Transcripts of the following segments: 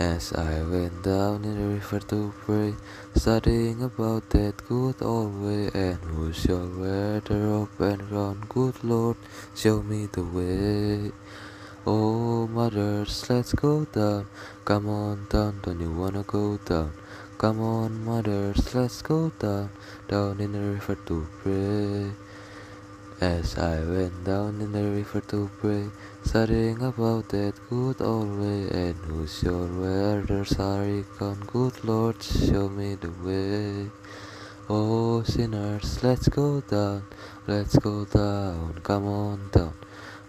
As I went down in the river to pray, studying about that good old way, and who shall wear the robe and crown? Good Lord, show me the way. Oh, mothers, let's go down. Come on down, don't you wanna go down? Come on, mothers, let's go down, down in the river to pray. As I went down in the river to pray, studying about that good old way, and who shall wear the starry crown? Good Lord, show me the way. Oh, sinners, let's go down, let's go down, come on down.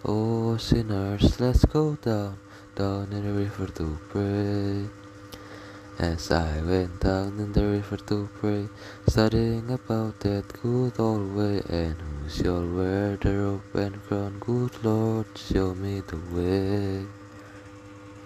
Oh, sinners, let's go down, down in the river to pray. As I went down in the river to pray, studying about that good old way, and shall wear the robe and crown? Good Lord, show me the way.